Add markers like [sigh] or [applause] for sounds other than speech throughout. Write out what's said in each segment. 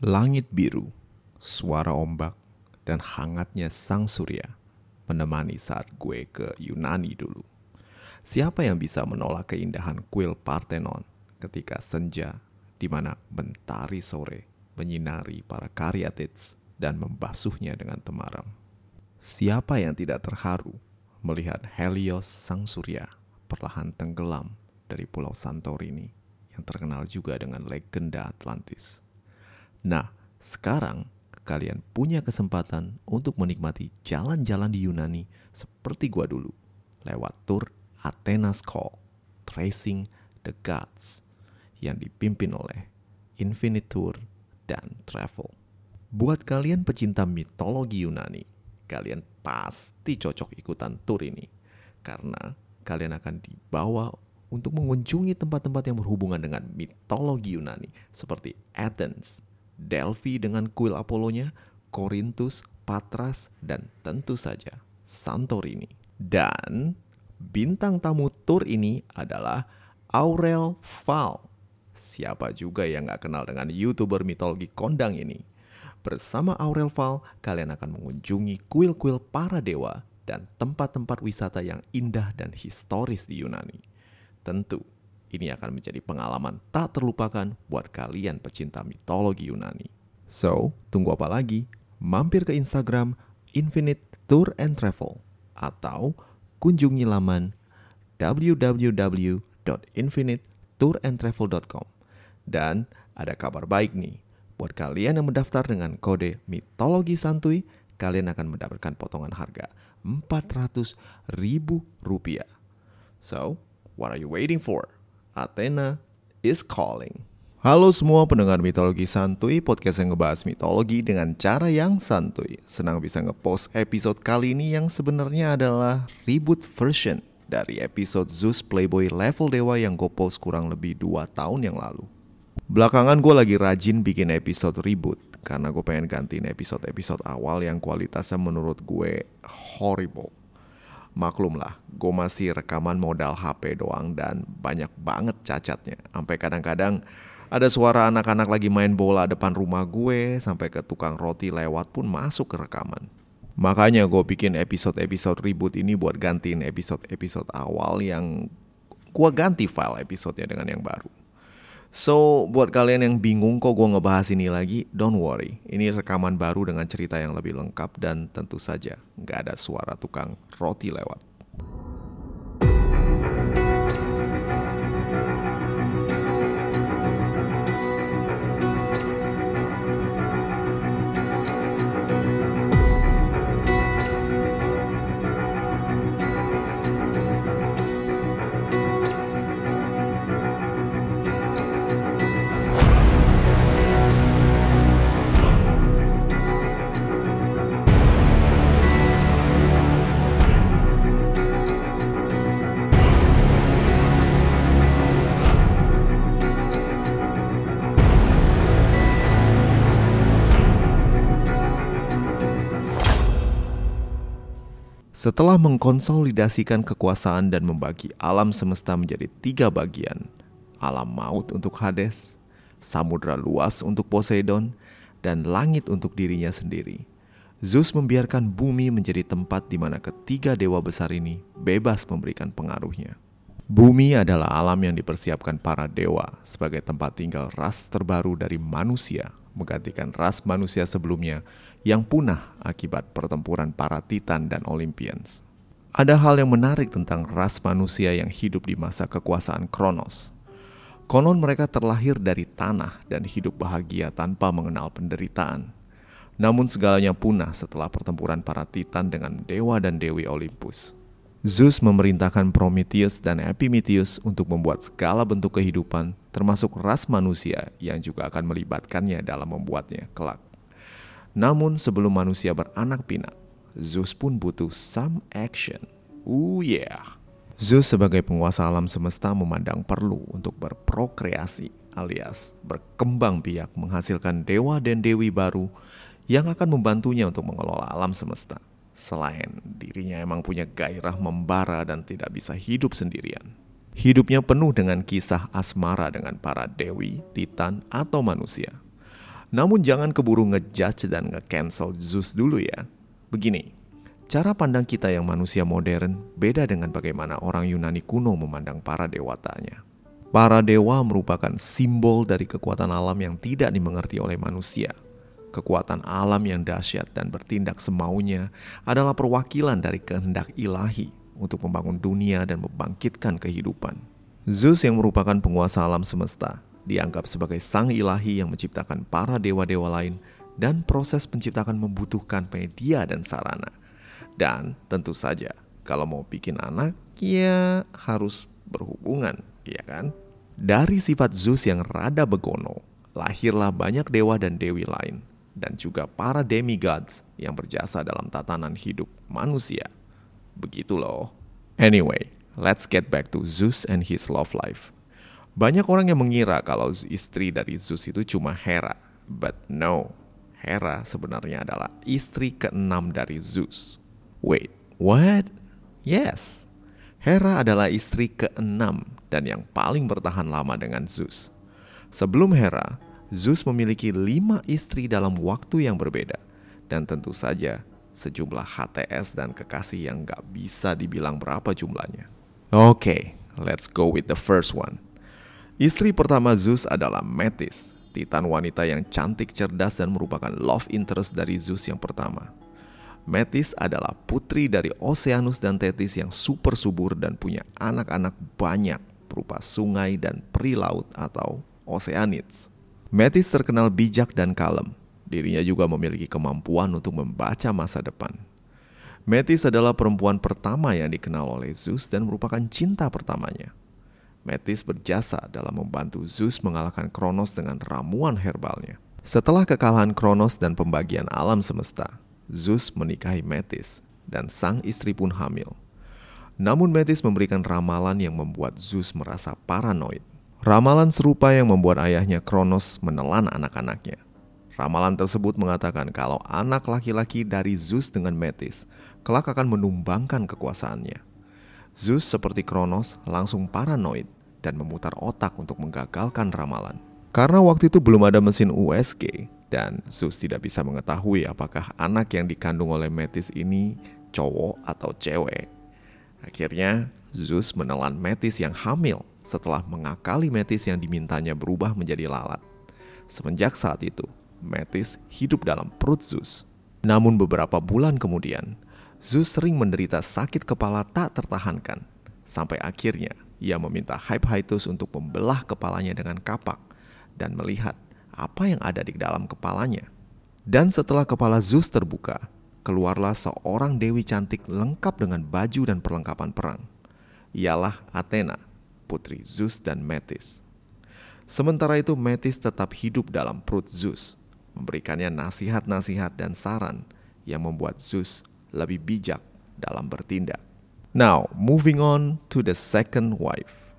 Langit biru, suara ombak, dan hangatnya sang surya menemani saat gue ke Yunani dulu. Siapa yang bisa menolak keindahan kuil Parthenon ketika senja di mana mentari sore menyinari para karyatids dan membasuhnya dengan temaram? Siapa yang tidak terharu melihat Helios sang surya perlahan tenggelam dari pulau Santorini yang terkenal juga dengan legenda Atlantis? Nah, sekarang kalian punya kesempatan untuk menikmati jalan-jalan di Yunani seperti gua dulu, lewat tur Athena's Call, Tracing the Gods, yang dipimpin oleh Infinite Tour dan Travel. Buat kalian pecinta mitologi Yunani, kalian pasti cocok ikutan tur ini, karena kalian akan dibawa untuk mengunjungi tempat-tempat yang berhubungan dengan mitologi Yunani, seperti Athens, Delphi dengan kuil Apollonya, Korintus, Patras, dan tentu saja Santorini. Dan bintang tamu tour ini adalah Aurel Val. Siapa juga yang gak kenal dengan YouTuber mitologi kondang ini? Bersama Aurel Val, kalian akan mengunjungi kuil-kuil para dewa dan tempat-tempat wisata yang indah dan historis di Yunani. Tentu, ini akan menjadi pengalaman tak terlupakan buat kalian pecinta mitologi Yunani. So, tunggu apa lagi? Mampir ke Instagram Infinite Tour and Travel atau kunjungi laman www.infinitetourandtravel.com. Dan ada kabar baik nih, buat kalian yang mendaftar dengan kode mitologi santuy, kalian akan mendapatkan potongan harga 400 ribu rupiah. So, what are you waiting for? Athena is calling. Halo semua pendengar mitologi santuy, podcast yang ngebahas mitologi dengan cara yang santuy. Senang bisa ngepost episode kali ini yang sebenarnya adalah reboot version dari episode Zeus Playboy level dewa yang gue post kurang lebih 2 tahun yang lalu. Belakangan gue lagi rajin bikin episode reboot karena gue pengen gantiin episode-episode awal yang kualitasnya menurut gue horrible maklum lah, gue masih rekaman modal HP doang dan banyak banget cacatnya. Sampai kadang-kadang ada suara anak-anak lagi main bola depan rumah gue, sampai ke tukang roti lewat pun masuk ke rekaman. Makanya gue bikin episode-episode ribut ini buat gantiin episode-episode awal yang gue ganti file episodenya dengan yang baru. So, buat kalian yang bingung kok gue ngebahas ini lagi, don't worry. Ini rekaman baru dengan cerita yang lebih lengkap dan tentu saja nggak ada suara tukang roti lewat. Setelah mengkonsolidasikan kekuasaan dan membagi alam semesta menjadi tiga bagian, alam maut untuk Hades, samudra luas untuk Poseidon, dan langit untuk dirinya sendiri. Zeus membiarkan bumi menjadi tempat di mana ketiga dewa besar ini bebas memberikan pengaruhnya. Bumi adalah alam yang dipersiapkan para dewa sebagai tempat tinggal ras terbaru dari manusia, menggantikan ras manusia sebelumnya yang punah akibat pertempuran para titan dan Olympians. Ada hal yang menarik tentang ras manusia yang hidup di masa kekuasaan Kronos. Konon mereka terlahir dari tanah dan hidup bahagia tanpa mengenal penderitaan. Namun segalanya punah setelah pertempuran para titan dengan dewa dan dewi Olympus. Zeus memerintahkan Prometheus dan Epimetheus untuk membuat segala bentuk kehidupan, termasuk ras manusia yang juga akan melibatkannya dalam membuatnya kelak. Namun sebelum manusia beranak pinak, Zeus pun butuh some action. Oh yeah. Zeus sebagai penguasa alam semesta memandang perlu untuk berprokreasi alias berkembang biak menghasilkan dewa dan dewi baru yang akan membantunya untuk mengelola alam semesta. Selain dirinya emang punya gairah membara dan tidak bisa hidup sendirian. Hidupnya penuh dengan kisah asmara dengan para dewi, titan, atau manusia. Namun jangan keburu ngejudge dan nge-cancel Zeus dulu ya. Begini, cara pandang kita yang manusia modern beda dengan bagaimana orang Yunani kuno memandang para dewatanya. Para dewa merupakan simbol dari kekuatan alam yang tidak dimengerti oleh manusia. Kekuatan alam yang dahsyat dan bertindak semaunya adalah perwakilan dari kehendak ilahi untuk membangun dunia dan membangkitkan kehidupan. Zeus yang merupakan penguasa alam semesta dianggap sebagai sang ilahi yang menciptakan para dewa-dewa lain dan proses penciptakan membutuhkan media dan sarana. Dan tentu saja kalau mau bikin anak ya harus berhubungan ya kan? Dari sifat Zeus yang rada begono, lahirlah banyak dewa dan dewi lain, dan juga para demigods yang berjasa dalam tatanan hidup manusia. Begitu loh. Anyway, let's get back to Zeus and his love life. Banyak orang yang mengira kalau istri dari Zeus itu cuma Hera, but no. Hera sebenarnya adalah istri keenam dari Zeus. Wait, what? Yes, Hera adalah istri keenam dan yang paling bertahan lama dengan Zeus. Sebelum Hera, Zeus memiliki lima istri dalam waktu yang berbeda, dan tentu saja sejumlah HTS dan kekasih yang gak bisa dibilang berapa jumlahnya. Oke, okay, let's go with the first one. Istri pertama Zeus adalah Metis, titan wanita yang cantik, cerdas, dan merupakan love interest dari Zeus yang pertama. Metis adalah putri dari Oceanus dan Thetis yang super subur dan punya anak-anak banyak berupa sungai dan peri laut atau oceanids. Metis terkenal bijak dan kalem. Dirinya juga memiliki kemampuan untuk membaca masa depan. Metis adalah perempuan pertama yang dikenal oleh Zeus dan merupakan cinta pertamanya. Metis berjasa dalam membantu Zeus mengalahkan Kronos dengan ramuan herbalnya. Setelah kekalahan Kronos dan pembagian alam semesta, Zeus menikahi Metis dan sang istri pun hamil. Namun Metis memberikan ramalan yang membuat Zeus merasa paranoid. Ramalan serupa yang membuat ayahnya Kronos menelan anak-anaknya. Ramalan tersebut mengatakan kalau anak laki-laki dari Zeus dengan Metis kelak akan menumbangkan kekuasaannya. Zeus seperti Kronos langsung paranoid dan memutar otak untuk menggagalkan ramalan. Karena waktu itu belum ada mesin USG dan Zeus tidak bisa mengetahui apakah anak yang dikandung oleh Metis ini cowok atau cewek. Akhirnya, Zeus menelan Metis yang hamil setelah mengakali Metis yang dimintanya berubah menjadi lalat. Semenjak saat itu, Metis hidup dalam perut Zeus. Namun beberapa bulan kemudian, Zeus sering menderita sakit kepala tak tertahankan. Sampai akhirnya, ia meminta Hephaestus untuk membelah kepalanya dengan kapak dan melihat apa yang ada di dalam kepalanya. Dan setelah kepala Zeus terbuka, keluarlah seorang dewi cantik lengkap dengan baju dan perlengkapan perang. Ialah Athena, putri Zeus dan Metis. Sementara itu Metis tetap hidup dalam perut Zeus, memberikannya nasihat-nasihat dan saran yang membuat Zeus lebih bijak dalam bertindak. Now, moving on to the second wife.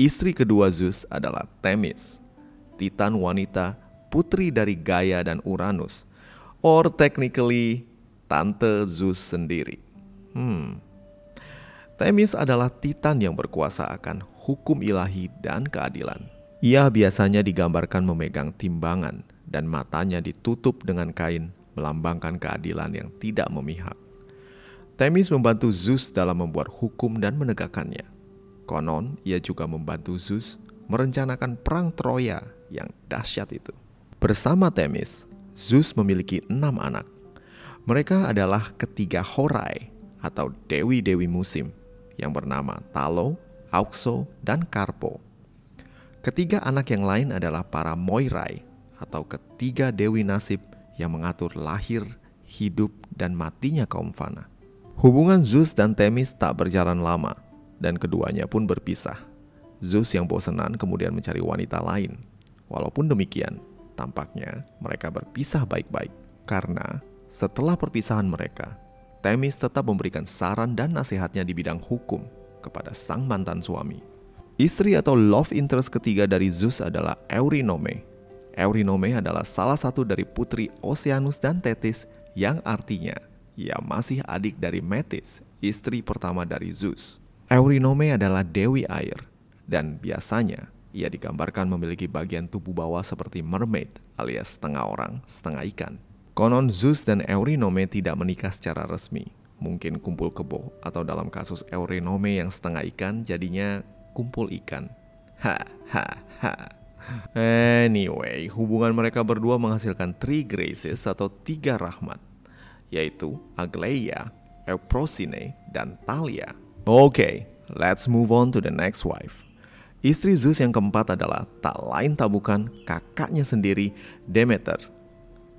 Istri kedua Zeus adalah Themis, titan wanita putri dari Gaia dan Uranus, or technically Tante Zeus sendiri. Hmm. Themis adalah titan yang berkuasa akan hukum ilahi dan keadilan. Ia biasanya digambarkan memegang timbangan dan matanya ditutup dengan kain melambangkan keadilan yang tidak memihak. Themis membantu Zeus dalam membuat hukum dan menegakkannya. Konon, ia juga membantu Zeus merencanakan perang Troya yang dahsyat itu. Bersama Themis, Zeus memiliki enam anak, mereka adalah ketiga Horai atau dewi-dewi musim yang bernama Talo, Auxo, dan Karpo. Ketiga anak yang lain adalah para Moirai atau ketiga dewi nasib yang mengatur lahir, hidup, dan matinya kaum fana. Hubungan Zeus dan Themis tak berjalan lama dan keduanya pun berpisah. Zeus yang bosenan kemudian mencari wanita lain. Walaupun demikian, tampaknya mereka berpisah baik-baik karena setelah perpisahan mereka, Themis tetap memberikan saran dan nasihatnya di bidang hukum kepada sang mantan suami. Istri atau love interest ketiga dari Zeus adalah Eurynome. Eurynome adalah salah satu dari putri Oceanus dan Thetis yang artinya ia masih adik dari Metis, istri pertama dari Zeus. Eurynome adalah dewi air dan biasanya Ia digambarkan memiliki bagian tubuh bawah seperti mermaid alias setengah orang, setengah ikan. Konon Zeus dan Eurynome tidak menikah secara resmi. Mungkin kumpul kebo atau dalam kasus Eurynome yang setengah ikan jadinya kumpul ikan. Ha ha ha. Anyway, hubungan mereka berdua menghasilkan three graces atau tiga rahmat, yaitu Aglaia, Euprosine, dan Thalia. Oke, okay, let's move on to the next wife. Istri Zeus yang keempat adalah tak lain tak bukan kakaknya sendiri, Demeter.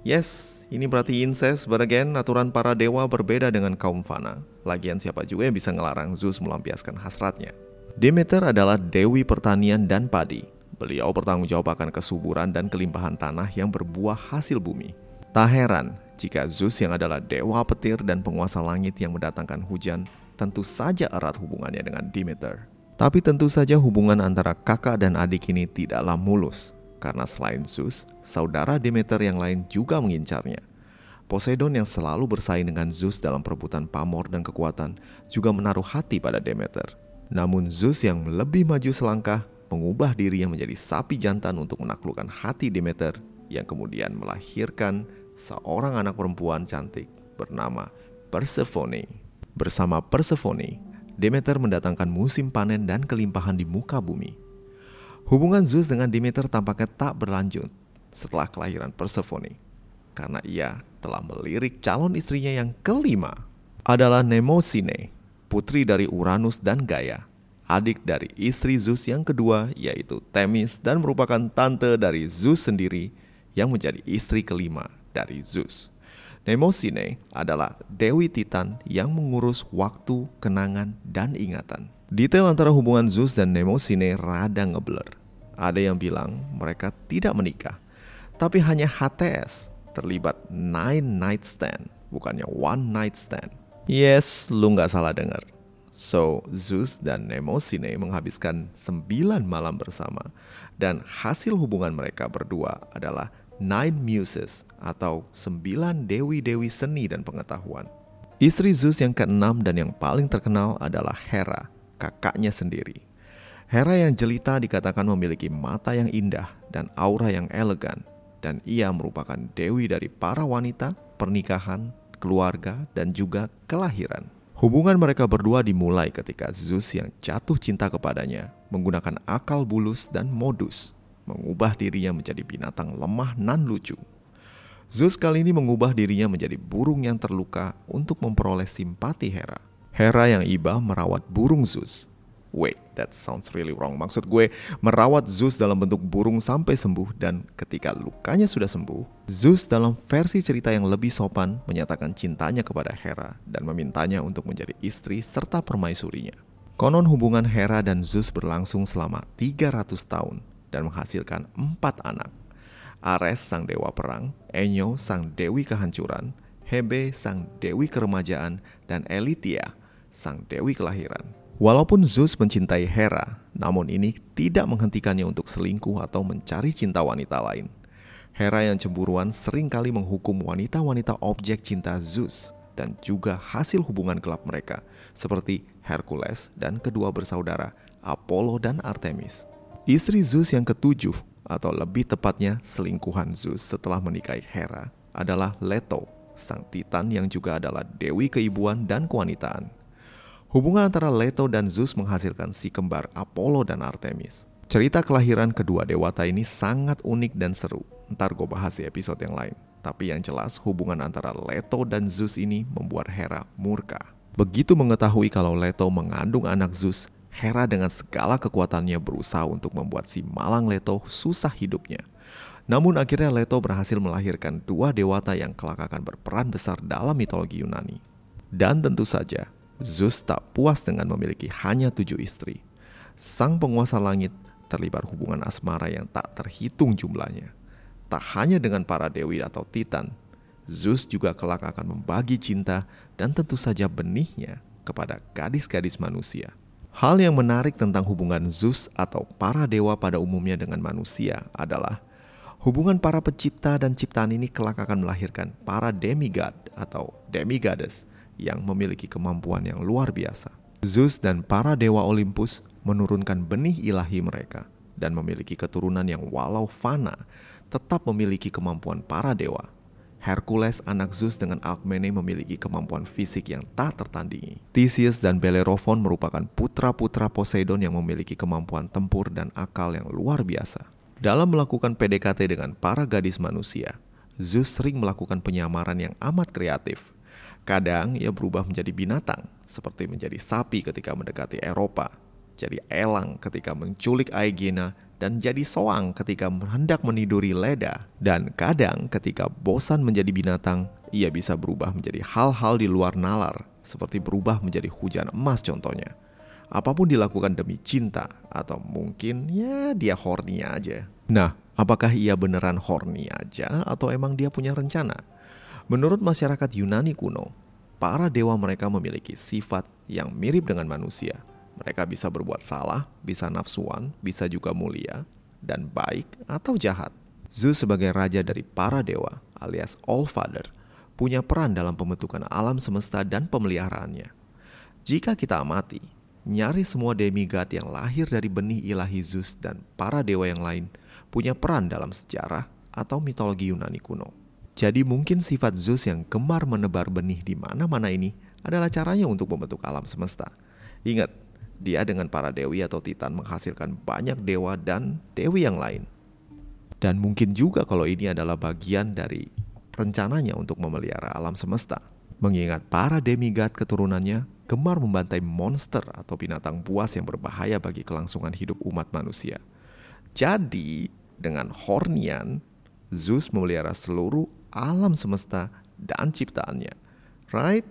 Yes, ini berarti incest, but again, aturan para dewa berbeda dengan kaum fana. Lagian siapa juga yang bisa ngelarang Zeus melampiaskan hasratnya. Demeter adalah dewi pertanian dan padi, Beliau bertanggung jawab akan kesuburan dan kelimpahan tanah yang berbuah hasil bumi. Tak heran jika Zeus yang adalah dewa petir dan penguasa langit yang mendatangkan hujan tentu saja erat hubungannya dengan Demeter. Tapi tentu saja hubungan antara kakak dan adik ini tidaklah mulus, karena selain Zeus, saudara Demeter yang lain juga mengincarnya. Poseidon yang selalu bersaing dengan Zeus dalam perebutan pamor dan kekuatan juga menaruh hati pada Demeter. Namun Zeus yang lebih maju selangkah mengubah dirinya menjadi sapi jantan untuk menaklukkan hati Demeter yang kemudian melahirkan seorang anak perempuan cantik bernama Persephone. Bersama Persephone, Demeter mendatangkan musim panen dan kelimpahan di muka bumi. Hubungan Zeus dengan Demeter tampaknya tak berlanjut setelah kelahiran Persephone, karena ia telah melirik calon istrinya yang kelima adalah Nemosine, putri dari Uranus dan Gaia adik dari istri Zeus yang kedua yaitu Themis dan merupakan tante dari Zeus sendiri yang menjadi istri kelima dari Zeus. Nemosine adalah Dewi Titan yang mengurus waktu, kenangan, dan ingatan. Detail antara hubungan Zeus dan Nemosine rada ngeblur. Ada yang bilang mereka tidak menikah, tapi hanya HTS terlibat nine night stand, bukannya one night stand. Yes, lu nggak salah dengar. So, Zeus dan Nemosine menghabiskan sembilan malam bersama dan hasil hubungan mereka berdua adalah Nine Muses atau sembilan dewi-dewi seni dan pengetahuan. Istri Zeus yang keenam dan yang paling terkenal adalah Hera, kakaknya sendiri. Hera yang jelita dikatakan memiliki mata yang indah dan aura yang elegan, dan ia merupakan dewi dari para wanita, pernikahan, keluarga, dan juga kelahiran. Hubungan mereka berdua dimulai ketika Zeus yang jatuh cinta kepadanya menggunakan akal bulus dan modus, mengubah dirinya menjadi binatang lemah nan lucu. Zeus kali ini mengubah dirinya menjadi burung yang terluka untuk memperoleh simpati Hera. Hera yang iba merawat burung Zeus Wait, that sounds really wrong. Maksud gue, merawat Zeus dalam bentuk burung sampai sembuh dan ketika lukanya sudah sembuh, Zeus dalam versi cerita yang lebih sopan menyatakan cintanya kepada Hera dan memintanya untuk menjadi istri serta permaisurinya. Konon hubungan Hera dan Zeus berlangsung selama 300 tahun dan menghasilkan empat anak. Ares sang dewa perang, Enyo sang dewi kehancuran, Hebe sang dewi keremajaan, dan Elitia sang dewi kelahiran. Walaupun Zeus mencintai Hera, namun ini tidak menghentikannya untuk selingkuh atau mencari cinta wanita lain. Hera yang cemburuan sering kali menghukum wanita-wanita objek cinta Zeus dan juga hasil hubungan gelap mereka, seperti Hercules dan kedua bersaudara Apollo dan Artemis. Istri Zeus yang ketujuh, atau lebih tepatnya selingkuhan Zeus setelah menikahi Hera, adalah Leto, sang titan yang juga adalah dewi keibuan dan kewanitaan. Hubungan antara Leto dan Zeus menghasilkan si kembar Apollo dan Artemis. Cerita kelahiran kedua dewata ini sangat unik dan seru. Ntar gue bahas di episode yang lain. Tapi yang jelas hubungan antara Leto dan Zeus ini membuat Hera murka. Begitu mengetahui kalau Leto mengandung anak Zeus, Hera dengan segala kekuatannya berusaha untuk membuat si malang Leto susah hidupnya. Namun akhirnya Leto berhasil melahirkan dua dewata yang kelak akan berperan besar dalam mitologi Yunani. Dan tentu saja, Zeus tak puas dengan memiliki hanya tujuh istri. Sang penguasa langit terlibat hubungan asmara yang tak terhitung jumlahnya. Tak hanya dengan para dewi atau titan, Zeus juga kelak akan membagi cinta dan tentu saja benihnya kepada gadis-gadis manusia. Hal yang menarik tentang hubungan Zeus atau para dewa pada umumnya dengan manusia adalah hubungan para pencipta dan ciptaan ini kelak akan melahirkan para demigod atau demigoddess yang memiliki kemampuan yang luar biasa. Zeus dan para dewa Olympus menurunkan benih ilahi mereka dan memiliki keturunan yang walau fana, tetap memiliki kemampuan para dewa. Hercules anak Zeus dengan Alkmene memiliki kemampuan fisik yang tak tertandingi. Theseus dan Bellerophon merupakan putra-putra Poseidon yang memiliki kemampuan tempur dan akal yang luar biasa. Dalam melakukan PDKT dengan para gadis manusia, Zeus sering melakukan penyamaran yang amat kreatif. Kadang ia berubah menjadi binatang, seperti menjadi sapi ketika mendekati Eropa, jadi elang ketika menculik Aegina, dan jadi soang ketika hendak meniduri Leda. Dan kadang ketika bosan menjadi binatang, ia bisa berubah menjadi hal-hal di luar nalar, seperti berubah menjadi hujan emas contohnya. Apa pun dilakukan demi cinta, atau mungkin ya dia horny aja. Nah, apakah ia beneran horny aja, atau emang dia punya rencana? Menurut masyarakat Yunani kuno, para dewa mereka memiliki sifat yang mirip dengan manusia – mereka bisa berbuat salah, bisa nafsuan, bisa juga mulia, dan baik atau jahat. Zeus sebagai raja dari para dewa alias All Father punya peran dalam pembentukan alam semesta dan pemeliharaannya. Jika kita amati, nyaris semua demigod yang lahir dari benih ilahi Zeus dan para dewa yang lain punya peran dalam sejarah atau mitologi Yunani kuno. Jadi mungkin sifat Zeus yang gemar menebar benih di mana-mana ini adalah caranya untuk membentuk alam semesta. Ingat, dia dengan para dewi atau titan menghasilkan banyak dewa dan dewi yang lain. Dan mungkin juga kalau ini adalah bagian dari rencananya untuk memelihara alam semesta. Mengingat para demigod keturunannya gemar membantai monster atau binatang buas yang berbahaya bagi kelangsungan hidup umat manusia. Jadi, dengan Hornian, Zeus memelihara seluruh alam semesta dan ciptaannya. Right?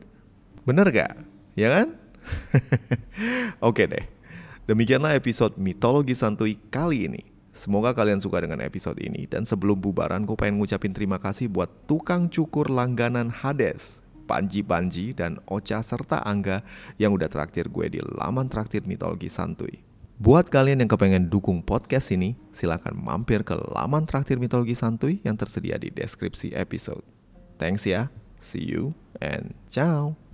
Bener gak? Ya kan? [laughs] Oke deh. Demikianlah episode mitologi santuy kali ini. Semoga kalian suka dengan episode ini dan sebelum bubaran gue pengen ngucapin terima kasih buat tukang cukur langganan Hades, Panji Panji dan Ocha serta Angga yang udah traktir gue di laman traktir mitologi santuy. Buat kalian yang kepengen dukung podcast ini, silahkan mampir ke laman traktir mitologi santuy yang tersedia di deskripsi episode. Thanks ya, see you and ciao.